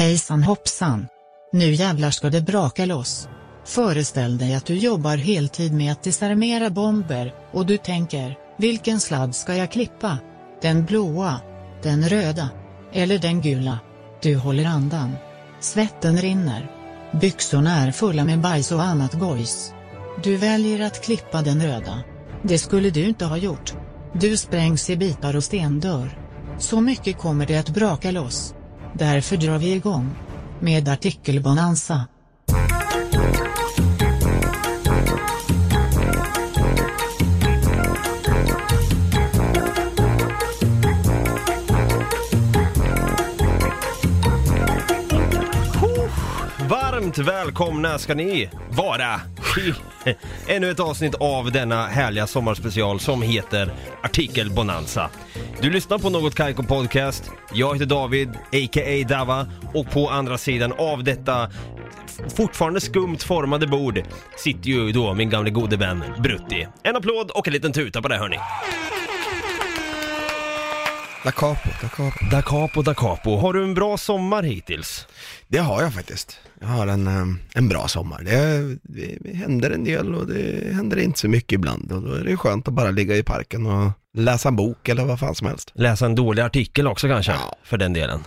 Hejsan hoppsan. Nu jävlar ska det braka loss. Föreställ dig att du jobbar heltid med att desarmera bomber, och du tänker, vilken sladd ska jag klippa? Den blåa? Den röda? Eller den gula? Du håller andan. Svetten rinner. Byxorna är fulla med bajs och annat gojs. Du väljer att klippa den röda. Det skulle du inte ha gjort. Du sprängs i bitar och stendör. Så mycket kommer det att braka loss. Därför drar vi igång. Med artikelbonanza. Varmt välkomna ska ni vara till ännu ett avsnitt av denna härliga sommarspecial som heter Artikel Bonanza. Du lyssnar på Något Kaiko Podcast, jag heter David, a.k.a. Dava, och på andra sidan av detta fortfarande skumt formade bord sitter ju då min gamle gode vän Brutti. En applåd och en liten tuta på det hörni. Da capo, da capo. Da capo, da capo. Har du en bra sommar hittills? Det har jag faktiskt. Jag har en, eh, en bra sommar. Det, det händer en del och det händer inte så mycket ibland. Och då är det skönt att bara ligga i parken och läsa en bok eller vad fan som helst. Läsa en dålig artikel också kanske, Ja. för den delen.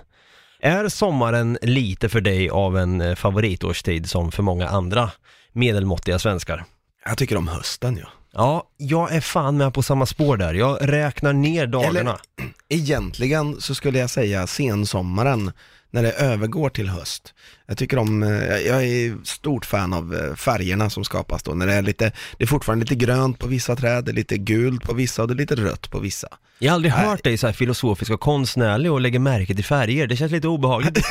Är sommaren lite för dig av en eh, favoritårstid som för många andra medelmåttiga svenskar? Jag tycker om hösten ja. Ja, jag är fan med på samma spår där. Jag räknar ner dagarna. Eller- Egentligen så skulle jag säga sensommaren när det övergår till höst. Jag tycker om, eh, jag är stort fan av eh, färgerna som skapas då. När det är lite, det är fortfarande lite grönt på vissa träd, det är lite gult på vissa och det är lite rött på vissa. Jag har aldrig hört dig så här filosofisk och konstnärlig och lägger märke till färger. Det känns lite obehagligt.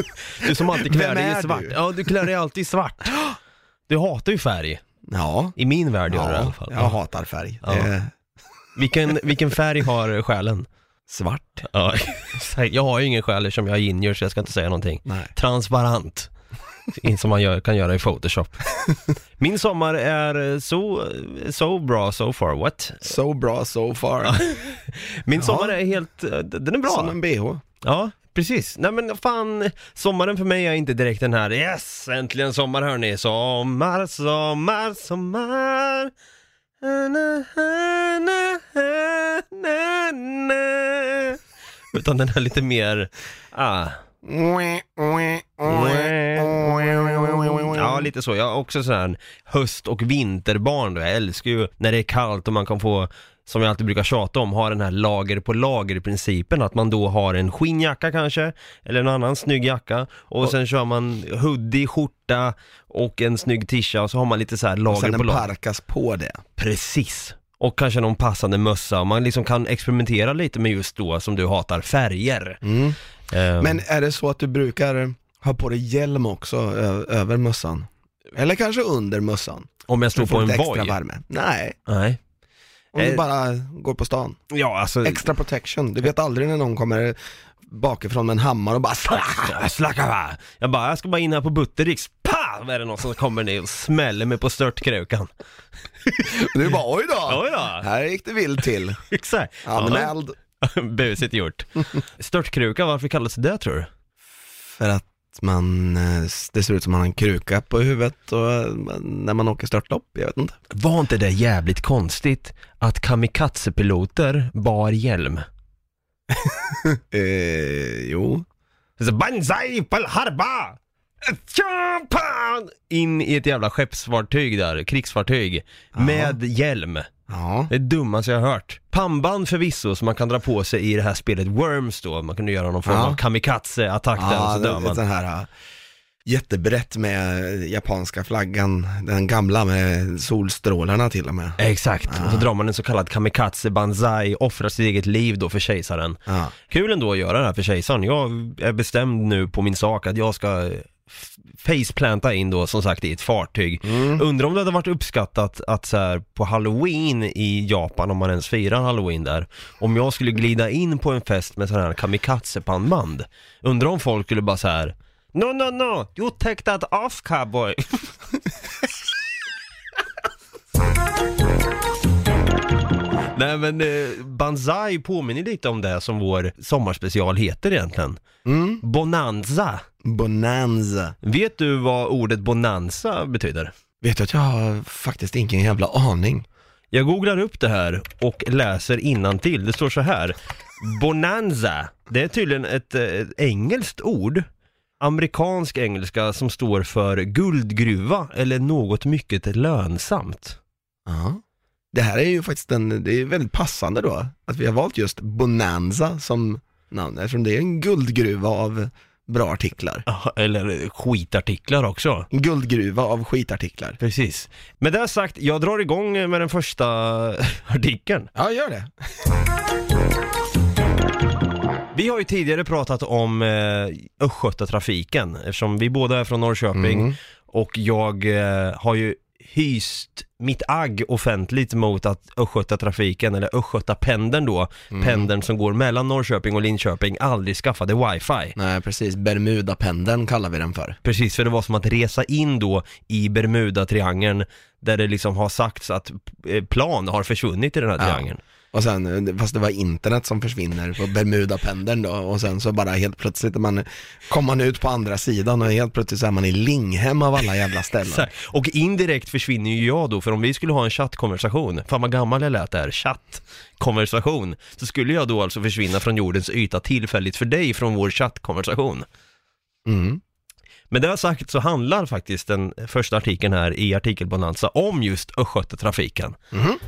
du som alltid klär dig i svart. du? Ja, du klär dig alltid i svart. Du hatar ju färg. Ja, I min värld gör det i alla fall. jag hatar färg. Ja. Det Vilken, vilken färg har själen? svart. Ja, jag har ju ingen själ eftersom jag är ginger så jag ska inte säga någonting. Nej. Transparent. Som man gör, kan göra i Photoshop. Min sommar är så, så bra so far, what? So bra so far. Min sommar är helt, den är bra. Som en bh. Ja, precis. Nej men fan, sommaren för mig är inte direkt den här Yes, äntligen sommar hörni. Sommar, sommar, sommar. Na, na, na. Utan den är lite mer, ah. Ja, lite så. Jag är också sån här höst och vinterbarn då. Jag älskar ju när det är kallt och man kan få, som jag alltid brukar tjata om, ha den här lager på lager principen. Att man då har en skinnjacka kanske, eller en annan snygg jacka. Och, Och- sen kör man hoodie, skjorta och en snygg tisha och så har man lite så här Och lager sen på lager. parkas på det. Precis. Och kanske någon passande mössa. Man liksom kan experimentera lite med just då, som du hatar, färger. Mm. Ehm, Men är det så att du brukar ha på dig hjälm också över mössan? Eller kanske under mössan? om jag står på en voj? Nej, Nej. Om du Eh. bara går på stan. Ja, alltså... Extra protection. Du vet aldrig när någon kommer bakifrån med en hammare och bara Slacka va! Jag bara, jag ska bara in här på Buttericks, pa! Vad är det någon som kommer ner och smäller mig på störtkrukan? Du bara oj då! Oj då! Här gick det vilt till. Exakt! Anmäld. Ja, Busigt gjort. Störtkruka, varför kallas det tror du? För att man, eh, det ser ut som man har en kruka på huvudet och eh, när man åker störtlopp, jag vet inte. Var inte det jävligt konstigt att kamikazepiloter bar hjälm? Eh, jo. Så Banzai! Japan! In i ett jävla skeppsfartyg där, krigsfartyg, med hjälm. Ja. Det är det dummaste jag har hört. Pannband förvisso som man kan dra på sig i det här spelet Worms då, man kunde göra någon form Ja. av kamikaze-attack där och så dör det, man. den här äh, jättebrett med japanska flaggan, den gamla med solstrålarna till och med. Exakt, och så drar man en så kallad kamikaze banzai, offrar sitt eget liv då för kejsaren. Ja. Kul ändå att göra det här för kejsaren. Jag är bestämd nu på min sak att jag ska faceplanta in då som sagt i ett fartyg. Mm. Undrar om det hade varit uppskattat att så här, på halloween i Japan, om man ens firar halloween där, om jag skulle glida in på en fest med sån här kamikaze-pannband. Undrar om folk skulle bara så här. No, no, no, you take that off cowboy. Nej men eh, Banzai påminner lite om det som vår sommarspecial heter egentligen. Mm. Bonanza. Bonanza. Vet du vad ordet bonanza betyder? Vet du att jag har faktiskt ingen jävla aning. Jag googlar upp det här och läser till. Det står så här. Bonanza, det är tydligen ett, eh, ett engelskt ord. Amerikansk engelska som står för guldgruva eller något mycket lönsamt. Ja. Det här är ju faktiskt en, det är väldigt passande då, att vi har valt just Bonanza som namn, eftersom det är en guldgruva av bra artiklar. Ja, Eller skitartiklar också. En guldgruva av skitartiklar. Precis. Med det sagt, jag drar igång med den första artikeln. Ja, gör det. Vi har ju tidigare pratat om eh, Östgötatrafiken eftersom vi båda är från Norrköping Mm. och jag eh, har ju hyst mitt agg offentligt mot att Östgötatrafiken, eller Östgötapendeln då, Mm. pendeln som går mellan Norrköping och Linköping, aldrig skaffade wifi. Nej, precis. Bermudapendeln kallar vi den för. Precis, för det var som att resa in då i Bermuda-triangeln där det liksom har sagts att eh, plan har försvunnit i den här Ja. triangeln. Och sen, eh, fast det var internet som försvinner på Bermudapendeln då, och sen så bara helt plötsligt, man, kom man ut på andra sidan och helt plötsligt så är man i Linghem av alla jävla ställen. Och indirekt försvinner ju jag då, för om vi skulle ha en chattkonversation, fan vad gammal jag lät där, chattkonversation, så skulle jag då alltså försvinna från jordens yta tillfälligt för dig från vår chattkonversation. Mm. Men det har sagt så handlar faktiskt den första artikeln här i artikelbonanza om just Östgötatrafiken. Mhm.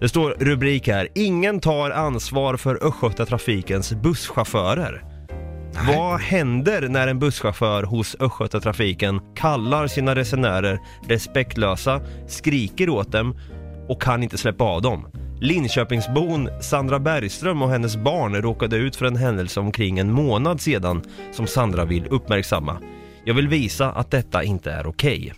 Det står rubrik här, ingen tar ansvar för Östgötatrafikens busschaufförer. Nej. Vad händer när en busschaufför hos Östgötatrafiken kallar sina resenärer respektlösa, skriker åt dem och kan inte släppa av dem? Linköpingsbon Sandra Bergström och hennes barn råkade ut för en händelse omkring en månad sedan som Sandra vill uppmärksamma. Jag vill visa att detta inte är okej.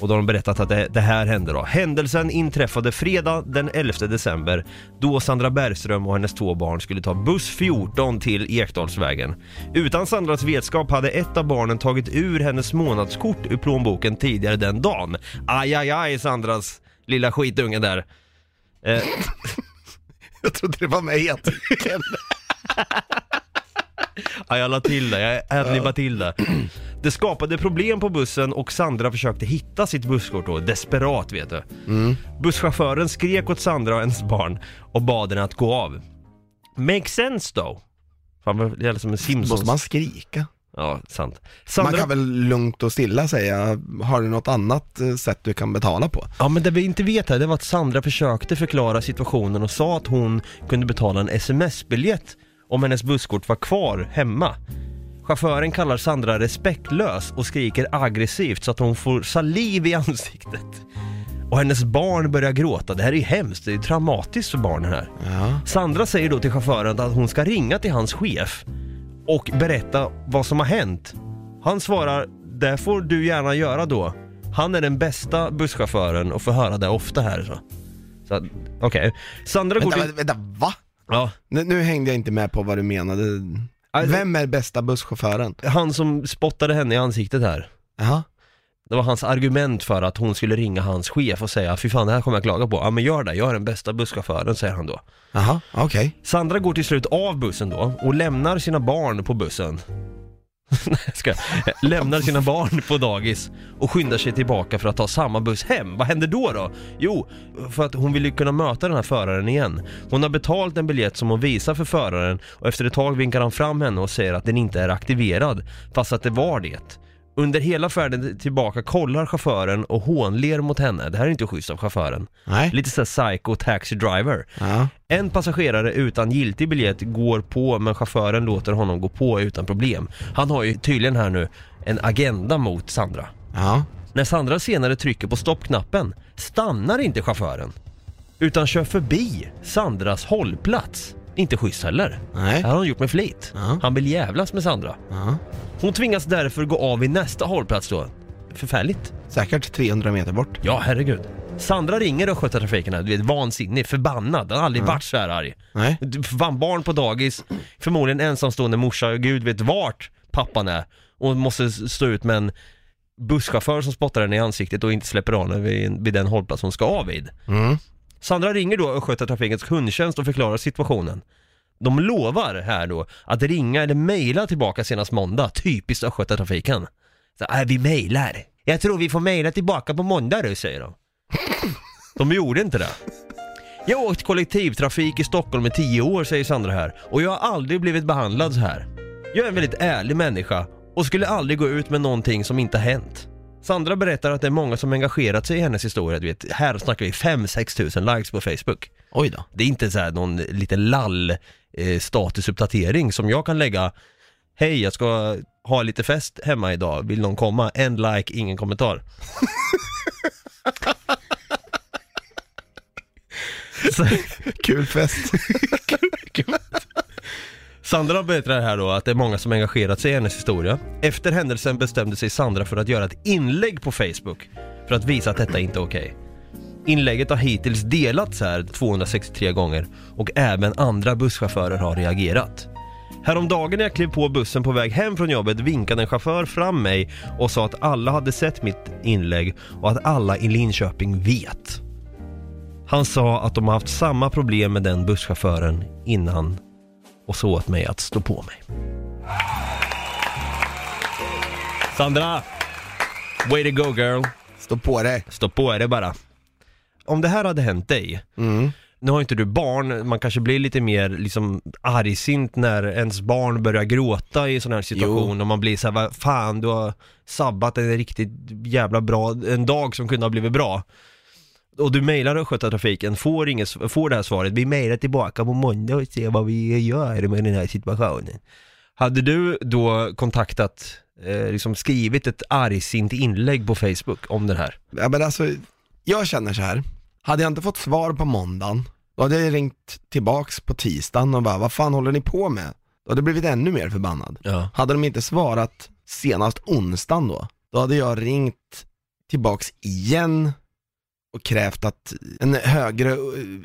Och då har de berättat att det, det här hände då. Händelsen inträffade fredag den 11 december då Sandra Bergström och hennes två barn skulle ta buss 14 till Ekdalsvägen. Utan Sandras vetskap hade ett av barnen tagit ur hennes månadskort ur plånboken tidigare den dagen. Aj, aj, aj Sandras lilla skitunge där. Eh, Jag trodde det var mig i artikeln. Ja, jag la till det, jag adlibbade till det. Det skapade problem på bussen och Sandra försökte hitta sitt busskort då, desperat vet du. Busschauffören skrek åt Sandra och hennes barn och bad henne att gå av. Make sense though. Fan, det är som en Simpsons. Måste man skrika? Ja, sant. Man Sandra... kan väl lugnt och stilla säga, har du något annat eh, sätt du kan betala på? Ja men det vi inte vet här, det var att Sandra försökte förklara situationen och sa att hon kunde betala en sms-biljett om hennes busskort var kvar hemma. Chauffören kallar Sandra respektlös och skriker aggressivt så att hon får saliv i ansiktet. Och hennes barn börjar gråta, det här är ju hemskt, det är traumatiskt för barnen här. Ja. Sandra säger då till chauffören att hon ska ringa till hans chef och berätta vad som har hänt. Han svarar, det får du gärna göra då. Han är den bästa busschauffören och får höra det ofta här. Så, så att, okej. Sandra går Vänta, till... vänta, va? Ja, Nu, nu hängde jag inte med på vad du menade. Vem är bästa busschauffören? han som spottade henne i ansiktet här. Jaha. Det var hans argument för att hon skulle ringa hans chef och säga fy fan det här kommer jag klaga på. Ja men gör det, jag är den bästa busschauffören säger han då. Jaha, okej. Sandra går till slut av bussen då och lämnar sina barn på bussen. Nej, jag ska Lämnar sina barn på dagis och skyndar sig tillbaka för att ta samma buss hem. Vad händer då då? Jo, för att hon vill ju kunna möta den här föraren igen. Hon har betalt en biljett som hon visar för föraren och efter ett tag vinkar han fram henne och säger att den inte är aktiverad, fast att det var det. Under hela färden tillbaka kollar chauffören och hånler mot henne. Det här är inte schysst av chauffören. Nej. Lite såhär psycho taxi driver. Ja. En passagerare utan giltig biljett går på men chauffören låter honom gå på utan problem. Han har ju tydligen här nu en agenda mot Sandra. Ja. När Sandra senare trycker på stoppknappen stannar inte chauffören utan kör förbi Sandras hållplats. Inte schysst heller. Nej. Det har han gjort med flit. Ja. Han vill jävlas med Sandra. Ja. Hon tvingas därför gå av vid nästa hållplats då. Förfärligt. Säkert 300 meter bort. Ja, herregud. Sandra ringer Östgötatrafiken här, du vet vansinnig, förbannad, han har aldrig varit så här arg. Nej. Fan, barn på dagis, förmodligen ensamstående morsa, gud vet vart pappan är och måste stå ut med en busschaufför som spottar henne i ansiktet och inte släpper av henne vid, vid den hållplats hon ska av vid. Mm. Sandra ringer då Östgötatrafikens kundtjänst och förklarar situationen. De lovar här då att ringa eller mejla tillbaka senast måndag, typiskt Östgötatrafiken. Så, äh, vi mejlar. Jag tror vi får mejla tillbaka på måndag du, säger de. De gjorde inte det. Jag har åkt kollektivtrafik i Stockholm i tio år, säger Sandra här. Och jag har aldrig blivit behandlad så här. Jag är en väldigt ärlig människa och skulle aldrig gå ut med någonting som inte har hänt. Sandra berättar att det är många som engagerat sig i hennes historia, du vet, här snackar vi 5-6 tusen likes på Facebook. Oj då. Det är inte så här någon liten lall eh, statusuppdatering som jag kan lägga Hej, jag ska ha lite fest hemma idag, vill någon komma? En like, ingen kommentar. Så, Kul fest. Sandra berättar här då att det är många som engagerat sig i hennes historia. Efter händelsen bestämde sig Sandra för att göra ett inlägg på Facebook för att visa att detta inte är okej. Inlägget har hittills delats här 263 gånger och även andra busschaufförer har reagerat. Häromdagen när jag klev på bussen på väg hem från jobbet vinkade en chaufför fram mig och sa att alla hade sett mitt inlägg och att alla i Linköping vet. Han sa att de har haft samma problem med den busschauffören innan och så åt mig att stå på mig. Sandra! Way to go girl! Stå på dig. Stå på dig bara. Om det här hade hänt dig, Mm. nu har inte du barn, man kanske blir lite mer liksom argsint när ens barn börjar gråta i sån här situation och man blir såhär, vad fan du har sabbat en riktigt jävla bra, en dag som kunde ha blivit bra. Och du mejlar Östgötatrafiken, får, inget, får det här svaret, vi mejlar tillbaka på måndag och ser vad vi gör med den här situationen. Hade du då kontaktat, eh, liksom skrivit ett argsint inlägg på Facebook om det här? Ja men alltså, jag känner så här. hade jag inte fått svar på måndagen, då hade jag ringt tillbaks på tisdagen och bara, vad fan håller ni på med? Då hade jag blivit ännu mer förbannad. Ja. Hade de inte svarat senast onsdagen då, då hade jag ringt tillbaks igen och krävt att en högre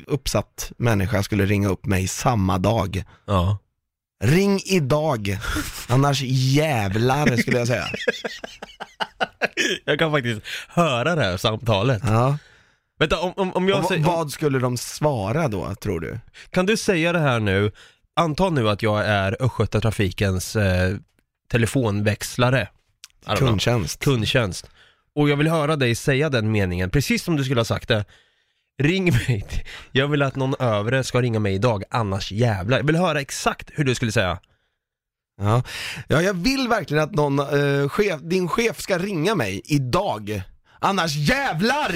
uppsatt människa skulle ringa upp mig samma dag. Ja. Ring idag, annars jävlar skulle jag säga. Jag kan faktiskt höra det här samtalet. Ja. Vänta, om, om, om jag Och säger, vad, skulle de svara då, tror du? kan du säga det här nu? Anta nu att jag är Östgötatrafikens eh, telefonväxlare. Don't know. Kundtjänst. Och jag vill höra dig säga den meningen, precis som du skulle ha sagt det. Ring mig, jag vill att någon övre ska ringa mig idag, annars jävlar. Jag vill höra exakt hur du skulle säga. Ja. ja, jag vill verkligen att någon, eh, chef, din chef ska ringa mig idag. Annars jävlar!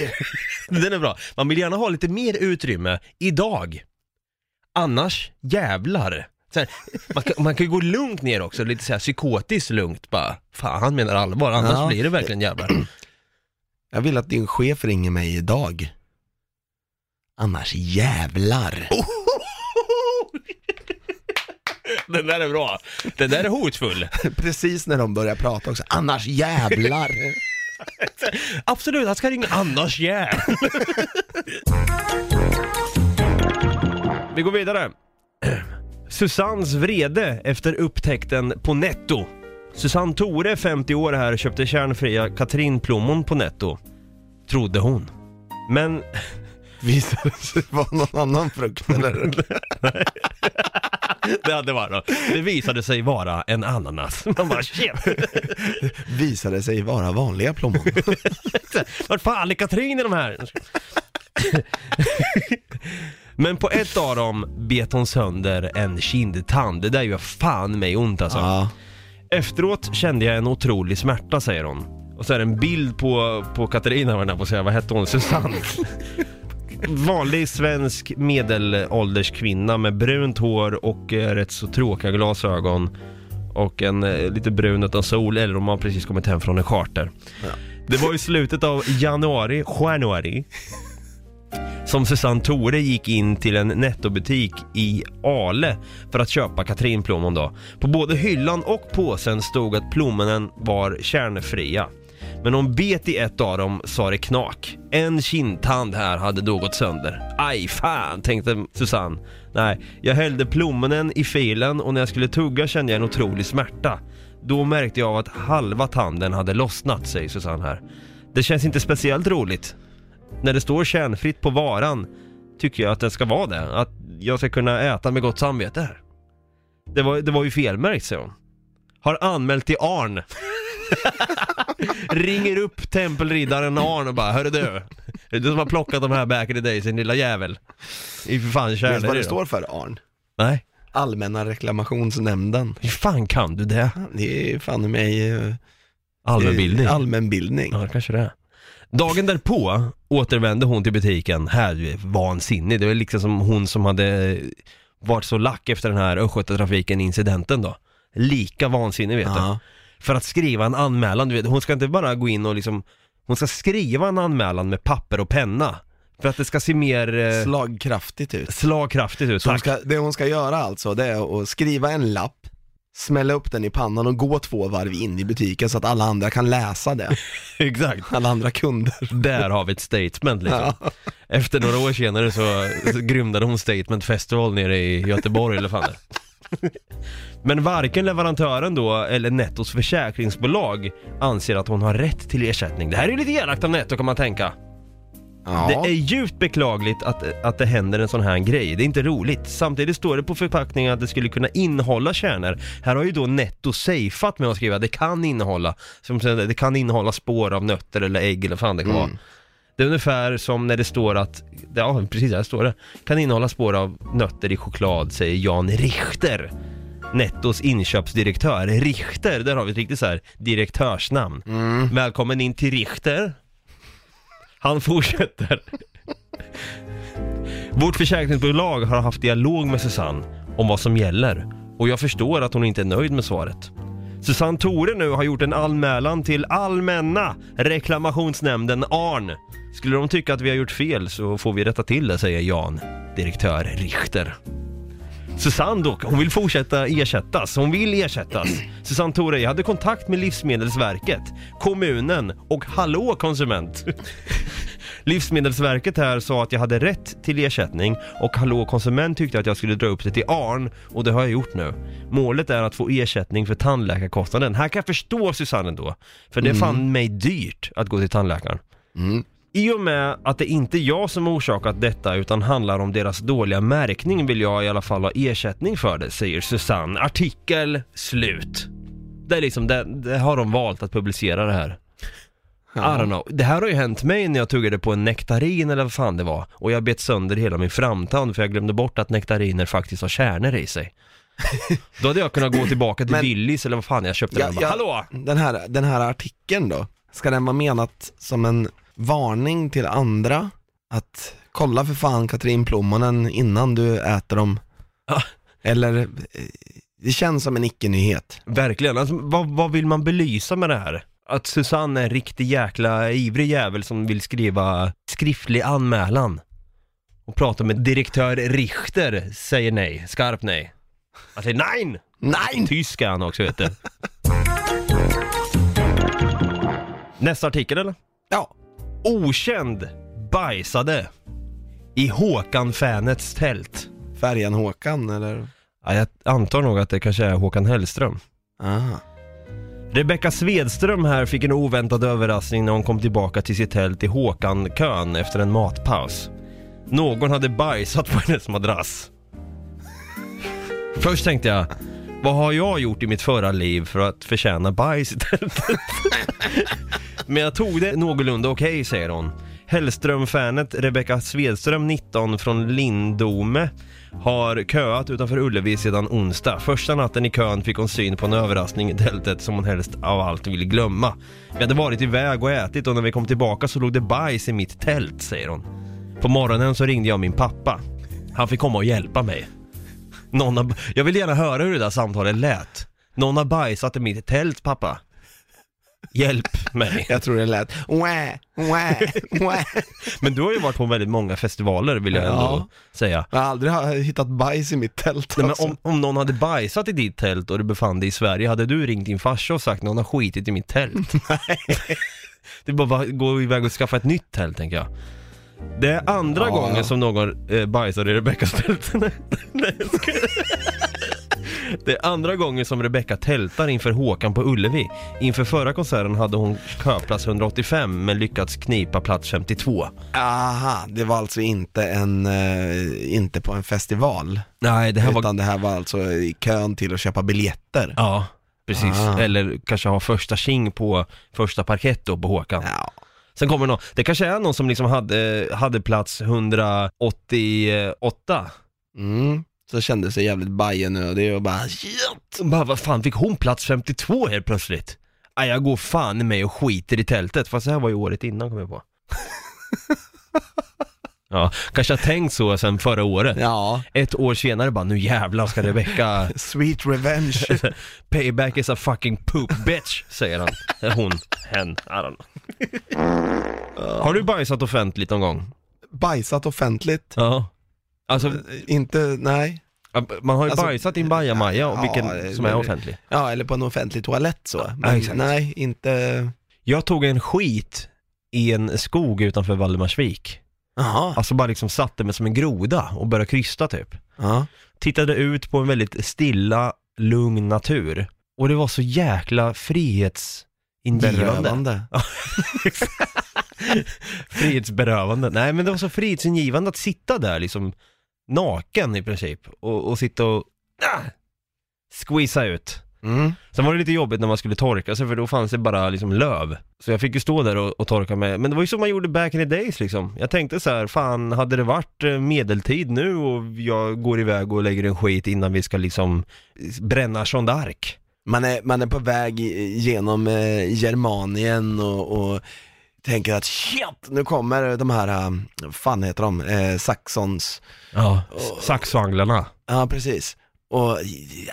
Den är bra. Man vill gärna ha lite mer utrymme idag. Annars jävlar. Här, man, kan, man kan ju gå lugnt ner också, lite så här psykotiskt lugnt bara. Fan, han menar allvar, annars Ja. blir det verkligen jävlar. Jag vill att din chef ringer mig idag. Annars jävlar. Den där är bra. Den där är hotfull. Precis när de börjar prata också. Annars jävlar. Absolut, han ska ringa annars jävlar. Vi går vidare. Susannes vrede efter upptäckten på Netto. Susanne Tore, 50 år här, köpte kärnfria Katrinplommon på Netto. Trodde hon. Men Visade det sig vara någon annan frukt eller? det hade varit Det visade sig vara en ananas. Man bara shit. Visade sig vara vanliga plommon. Vart fan är Katrin i de här? Men på ett av dem bet hon sönder en kindtand. Det där gör fan mig ont alltså. Ja. Efteråt kände jag en otrolig smärta säger hon. Och så är det en bild på, på Katarina var jag på säga, vad hette hon? Susanne. Vanlig svensk medelålders kvinna med brunt hår och eh, rätt så tråkiga glasögon. Och en eh, lite brun utan sol, eller om man precis kommit hem från en charter. Det var i slutet av januari, januari, som Susanne Tore gick in till en nettobutik i Ale för att köpa Katrinplommon då. På både hyllan och påsen stod att plommonen var kärnfria. Men hon bet i ett av dem sa det knak. En kindtand här hade då gått sönder. Aj fan, tänkte Susanne. Nej, jag hällde plommonen i filen och när jag skulle tugga kände jag en otrolig smärta. Då märkte jag av att halva tanden hade lossnat, säger Susanne här. Det känns inte speciellt roligt. När det står kärnfritt på varan tycker jag att det ska vara det. Att jag ska kunna äta med gott samvete här. Det var, det var ju felmärkt säger hon. Har anmält till Arn. Ringer upp tempelriddaren Arn och bara, hörru du. Är det du som har plockat de här back in the days, din lilla jävel? I för fan Vet du vad kärlek det står för Arn? Nej. Allmänna reklamationsnämnden. Hur fan kan du det? Det är fan i mig eh, Allmänbildning? eh, Allmänbildning. Ja, kanske det är. Dagen därpå återvände hon till butiken, här vansinnig. Det var liksom som hon som hade varit så lack efter den här Östgötatrafiken incidenten då. Lika vansinnig vet du. Ja. För att skriva en anmälan, du vet, hon ska inte bara gå in och liksom Hon ska skriva en anmälan med papper och penna. För att det ska se mer eh, Slagkraftigt ut. slagkraftigt ut. Så hon Tack. ska, det hon ska göra alltså, det är att skriva en lapp, smälla upp den i pannan och gå två varv in i butiken så att alla andra kan läsa det. Exakt. Alla andra kunder. Där har vi ett statement liksom. Efter några år senare så, grymdade hon Statement Festival nere i Göteborg eller fan det. Men varken leverantören då eller Nettos försäkringsbolag anser att hon har rätt till ersättning. Det här är ju lite elakt av Netto kan man tänka. Ja. Det är djupt beklagligt att, att det händer en sån här grej. Det är inte roligt. Samtidigt står det på förpackningen att det skulle kunna innehålla kärnor. Här har ju då Netto safeat med att skriva det kan innehålla, som säger, det kan innehålla spår av nötter eller ägg eller vad fan det kan vara. Mm. Det är ungefär som när det står att, ja precis här står det, kan innehålla spår av nötter i choklad, säger Jan Richter. Nettos inköpsdirektör. Richter, där har vi ett riktigt så här direktörsnamn. Mm. Välkommen in till Richter. Han fortsätter. Vårt försäkringsbolag har haft dialog med Susanne om vad som gäller och jag förstår att hon inte är nöjd med svaret. Susanne Tore nu har gjort en anmälan till Allmänna reklamationsnämnden ARN. Skulle de tycka att vi har gjort fel så får vi rätta till det, säger Jan, direktör Richter. Susanne dock, hon vill fortsätta ersättas. Hon vill ersättas. Susanne Tore, jag hade kontakt med Livsmedelsverket, kommunen och Hallå konsument. Livsmedelsverket här sa att jag hade rätt till ersättning och Hallå konsument tyckte att jag skulle dra upp det till ARN och det har jag gjort nu. Målet är att få ersättning för tandläkarkostnaden. Här kan jag förstå Susanne då, för det är fan mig dyrt att gå till tandläkaren. Mm. I och med att det inte är jag som orsakat detta utan handlar om deras dåliga märkning vill jag i alla fall ha ersättning för det, säger Susanne. Artikel slut. Det är liksom, det, det har de valt att publicera det här. I don't know. Det här har ju hänt mig när jag tuggade på en nektarin eller vad fan det var och jag bet sönder hela min framtand för jag glömde bort att nektariner faktiskt har kärnor i sig. Då hade jag kunnat gå tillbaka till Men- Willys eller vad fan jag köpte Ja, den och bara, ja. Hallå! Den här, den här artikeln då, ska den vara menat som en varning till andra? Att kolla för fan Katrin plommonen innan du äter dem? Ja. Eller, eh, det känns som en icke-nyhet. Verkligen, alltså, vad, vad vill man belysa med det här? Att Susanne är en riktig jäkla ivrig jävel som vill skriva skriftlig anmälan och prata med direktör Richter, säger nej, skarpt nej. Han säger nej! Nej! Tysk är han också vet du. Nästa artikel eller? Ja, Okänd bajsade i Håkan-fanets tält. färjan Håkan eller? Ja, jag antar nog att det kanske är Håkan Hellström. Aha. Rebecka Svedström här fick en oväntad överraskning när hon kom tillbaka till sitt tält i Håkan-kön efter en matpaus. Någon hade bajsat på hennes madrass. Först tänkte jag, vad har jag gjort i mitt förra liv för att förtjäna bajs i tältet? Men jag tog det någorlunda okej, säger hon. Hellström-fanet Rebecka Svedström, 19, från Lindome har köat utanför Ullevi sedan onsdag. Första natten i kön fick hon syn på en överraskning i tältet som hon helst av allt ville glömma. Vi hade varit iväg och ätit och när vi kom tillbaka så låg det bajs i mitt tält, säger hon. På morgonen så ringde jag min pappa. Han fick komma och hjälpa mig. Någon har... Jag vill gärna höra hur det där samtalet lät. Någon har bajsat i mitt tält, pappa. Hjälp mig. Jag tror det lät wä, wä, wä. Men du har ju varit på väldigt många festivaler vill jag ändå Ja. säga. Jag har aldrig hittat bajs i mitt tält Nej, men alltså. om, om någon hade bajsat i ditt tält och du befann dig i Sverige, hade du ringt din farsa och sagt någon har skitit i mitt tält? det är bara att gå iväg och skaffa ett nytt tält tänker jag. Det är andra Ja. gången som någon eh, bajsar i Rebeckas tält. Nej, nej, jag skojar. Det är andra gången som Rebecca tältar inför Håkan på Ullevi. Inför förra konserten hade hon köplats 185 men lyckats knipa plats 52. Aha, det var alltså inte en, eh, inte på en festival, Nej, det här var... utan det här var alltså i kön till att köpa biljetter. Ja, precis. Ah. Eller kanske ha första king på första parkett då på Håkan. Ja. Sen kommer någon, det kanske är någon som liksom hade, hade plats 188. Mm. Så kände sig jävligt bajenödig och bara shit. Bara, vad fan, fick hon plats 52 helt plötsligt? Nej, jag går fan i mig och skiter i tältet, fast det här var ju året innan kom jag på. ja, kanske har tänkt så sen förra året. Ja, Ett år senare bara, nu jävlar ska Rebecca sweet revenge. Payback is a fucking poop bitch, säger han. Hon, hen, I don't know. Har du bajsat offentligt någon gång? Bajsat offentligt. Ja. Alltså, Inte, nej. man har ju Alltså, bajsat i en bajamaja, och ja, vilken som är men- offentlig. Ja, eller på en offentlig toalett så. Men exakt. nej, inte... Jag tog en skit i en skog utanför Valdemarsvik. Jaha. Alltså bara liksom satte mig som en groda och började krysta typ. Ja. Tittade ut på en väldigt stilla, lugn natur. Och det var så jäkla frihetsingivande. Berövande. Frihetsberövande. Nej men det var så frihetsingivande att sitta där liksom naken i princip och, och sitta och ah, squeeza ut. Mm. Sen var det lite jobbigt när man skulle torka sig för då fanns det bara liksom löv. Så jag fick ju stå där och, och torka mig. Men det var ju så man gjorde back in the days liksom. Jag tänkte så här, fan hade det varit eh, medeltid nu och jag går iväg och lägger en skit innan vi ska liksom bränna Jeanne d'Arc. Man, är, man är på väg genom eh, Germanien och, och tänker att shit, nu kommer de här, vad fan heter de, eh, Saxons, Ja, saxvanglarna. ja precis. Och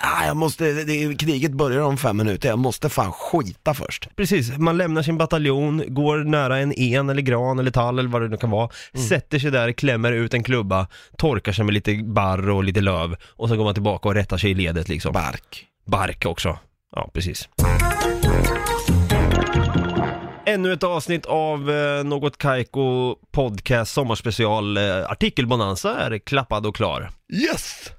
ja, jag måste, det, kriget börjar om fem minuter, jag måste fan skita först. Precis, man lämnar sin bataljon, går nära en en eller gran eller tall eller vad det nu kan vara, sätter sig där, klämmer ut en klubba, torkar sig med lite barr och lite löv och så går man tillbaka och rättar sig i ledet liksom. Bark. Bark också. Ja, precis. Ännu ett avsnitt av eh, Något Kaiko Podcast Sommarspecial eh, Artikelbonanza är klappad och klar. Yes!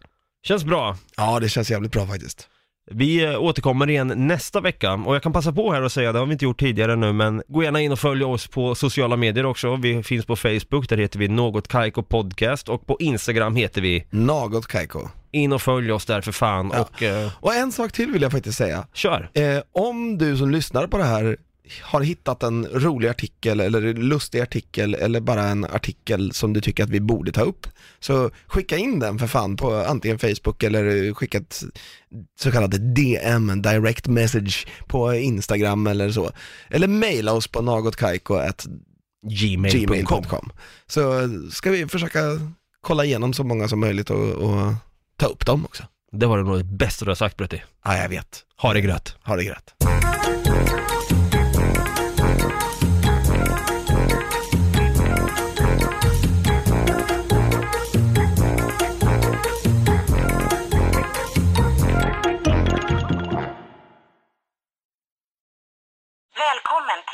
Känns bra. Ja, det känns jävligt bra faktiskt. Vi eh, återkommer igen nästa vecka och jag kan passa på här och säga, det har vi inte gjort tidigare nu, men gå gärna in och följ oss på sociala medier också. Vi finns på Facebook, där heter vi Något Kaiko Podcast och på Instagram heter vi Något Kaiko. In och följ oss där för fan Ja. och eh, Och en sak till vill jag faktiskt säga. kör! Eh, om du som lyssnar på det här har hittat en rolig artikel eller lustig artikel eller bara en artikel som du tycker att vi borde ta upp så skicka in den för fan på antingen Facebook eller skicka ett så kallat DM, en direct message på Instagram eller så. Eller mejla oss på nagotkaiko.gmail.com Gmail.com Så ska vi försöka kolla igenom så många som möjligt och, och ta upp dem också. Det var nog det bästa du har sagt Brutti. Ja, jag vet. Ha det grött! Ha det grött.